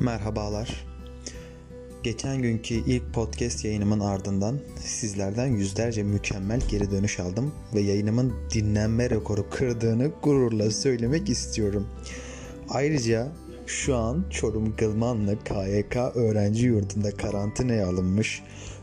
Merhabalar. Geçen günkü ilk podcast yayınımın ardından sizlerden yüzlerce mükemmel geri dönüş aldım ve yayınımın dinlenme rekoru kırdığını gururla söylemek istiyorum. Ayrıca şu an Çorum Gılmanlı KYK öğrenci yurdunda karantinaya alınmış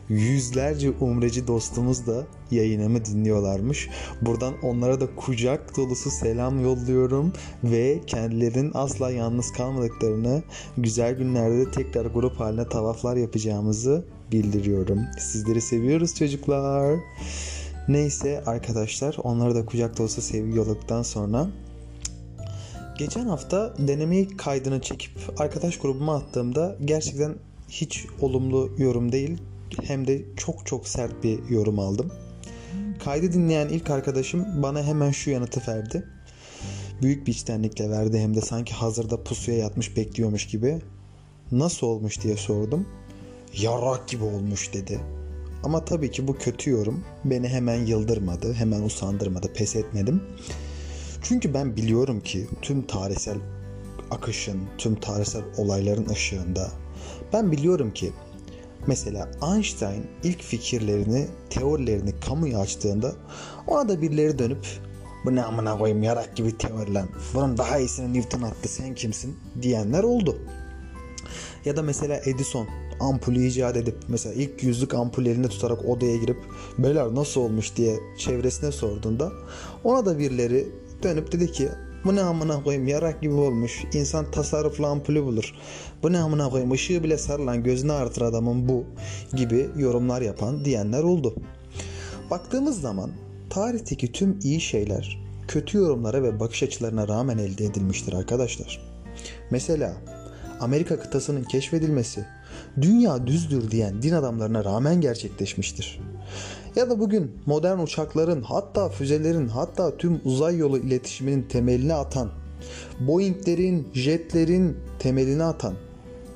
yüzlerce umreci dostumuz da yayınımı dinliyorlarmış. Buradan onlara da kucak dolusu selam yolluyorum ve kendilerinin asla yalnız kalmadıklarını, güzel günlerde de tekrar grup haline tavaflar yapacağımızı bildiriyorum. Sizleri seviyoruz çocuklar. Neyse arkadaşlar onlara da kucak dolusu sevgi yolladıktan sonra Geçen hafta denemeyi kaydını çekip arkadaş grubuma attığımda gerçekten hiç olumlu yorum değil hem de çok çok sert bir yorum aldım. Kaydı dinleyen ilk arkadaşım bana hemen şu yanıtı verdi. Büyük bir içtenlikle verdi hem de sanki hazırda pusuya yatmış bekliyormuş gibi. Nasıl olmuş diye sordum. Yarak gibi olmuş dedi. Ama tabii ki bu kötü yorum beni hemen yıldırmadı, hemen usandırmadı, pes etmedim. Çünkü ben biliyorum ki tüm tarihsel akışın, tüm tarihsel olayların ışığında ben biliyorum ki Mesela Einstein ilk fikirlerini, teorilerini kamuya açtığında ona da birileri dönüp bu ne amına koyayım yarak gibi teori lan. Bunun daha iyisini Newton attı sen kimsin diyenler oldu. Ya da mesela Edison ampulü icat edip mesela ilk yüzlük ampul elinde tutarak odaya girip beyler nasıl olmuş diye çevresine sorduğunda ona da birileri dönüp dedi ki bu ne amına koyayım yarak gibi olmuş. İnsan tasarruflu ampulü bulur. Bu ne amına koyayım ışığı bile sarılan gözünü ağrıtır adamın bu gibi yorumlar yapan diyenler oldu. Baktığımız zaman tarihteki tüm iyi şeyler kötü yorumlara ve bakış açılarına rağmen elde edilmiştir arkadaşlar. Mesela Amerika kıtasının keşfedilmesi dünya düzdür diyen din adamlarına rağmen gerçekleşmiştir. Ya da bugün modern uçakların hatta füzelerin hatta tüm uzay yolu iletişiminin temelini atan, Boeing'lerin, jetlerin temelini atan,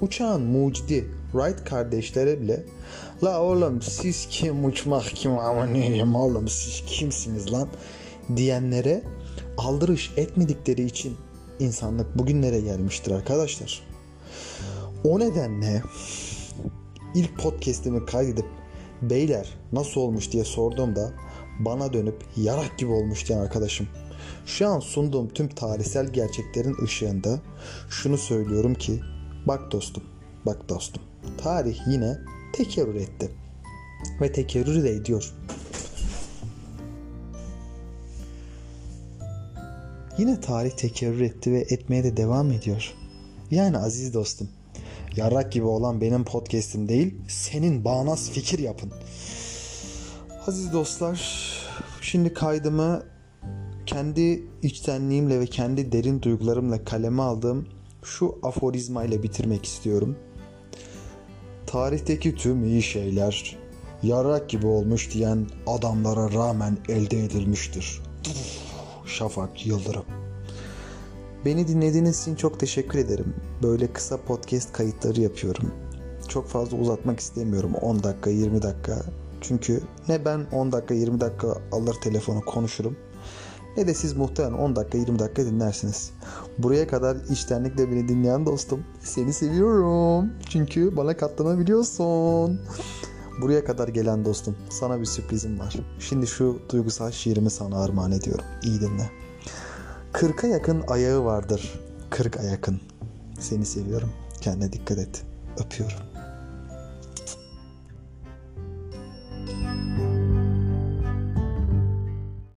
uçağın mucidi Wright kardeşlere bile La oğlum siz kim uçmak kim ama neyim oğlum siz kimsiniz lan diyenlere aldırış etmedikleri için insanlık bugünlere gelmiştir arkadaşlar. O nedenle ilk podcast'imi kaydedip beyler nasıl olmuş diye sorduğumda bana dönüp yarak gibi olmuş diyen arkadaşım. Şu an sunduğum tüm tarihsel gerçeklerin ışığında şunu söylüyorum ki bak dostum, bak dostum. Tarih yine tekerrür etti. Ve tekerrür de ediyor. Yine tarih tekerrür etti ve etmeye de devam ediyor. Yani aziz dostum, yarrak gibi olan benim podcast'im değil, senin bağnaz fikir yapın. Aziz dostlar, şimdi kaydımı kendi içtenliğimle ve kendi derin duygularımla kaleme aldığım şu aforizma ile bitirmek istiyorum. Tarihteki tüm iyi şeyler yarrak gibi olmuş diyen adamlara rağmen elde edilmiştir. Şafak Yıldırım. Beni dinlediğiniz için çok teşekkür ederim. Böyle kısa podcast kayıtları yapıyorum. Çok fazla uzatmak istemiyorum. 10 dakika, 20 dakika. Çünkü ne ben 10 dakika, 20 dakika alır telefonu konuşurum. Ne de siz muhtemelen 10 dakika, 20 dakika dinlersiniz. Buraya kadar içtenlikle beni dinleyen dostum seni seviyorum. Çünkü bana katlanabiliyorsun. Buraya kadar gelen dostum sana bir sürprizim var. Şimdi şu duygusal şiirimi sana armağan ediyorum. İyi dinle. Kırka yakın ayağı vardır. Kırk ayakın. Seni seviyorum. Kendine dikkat et. Öpüyorum.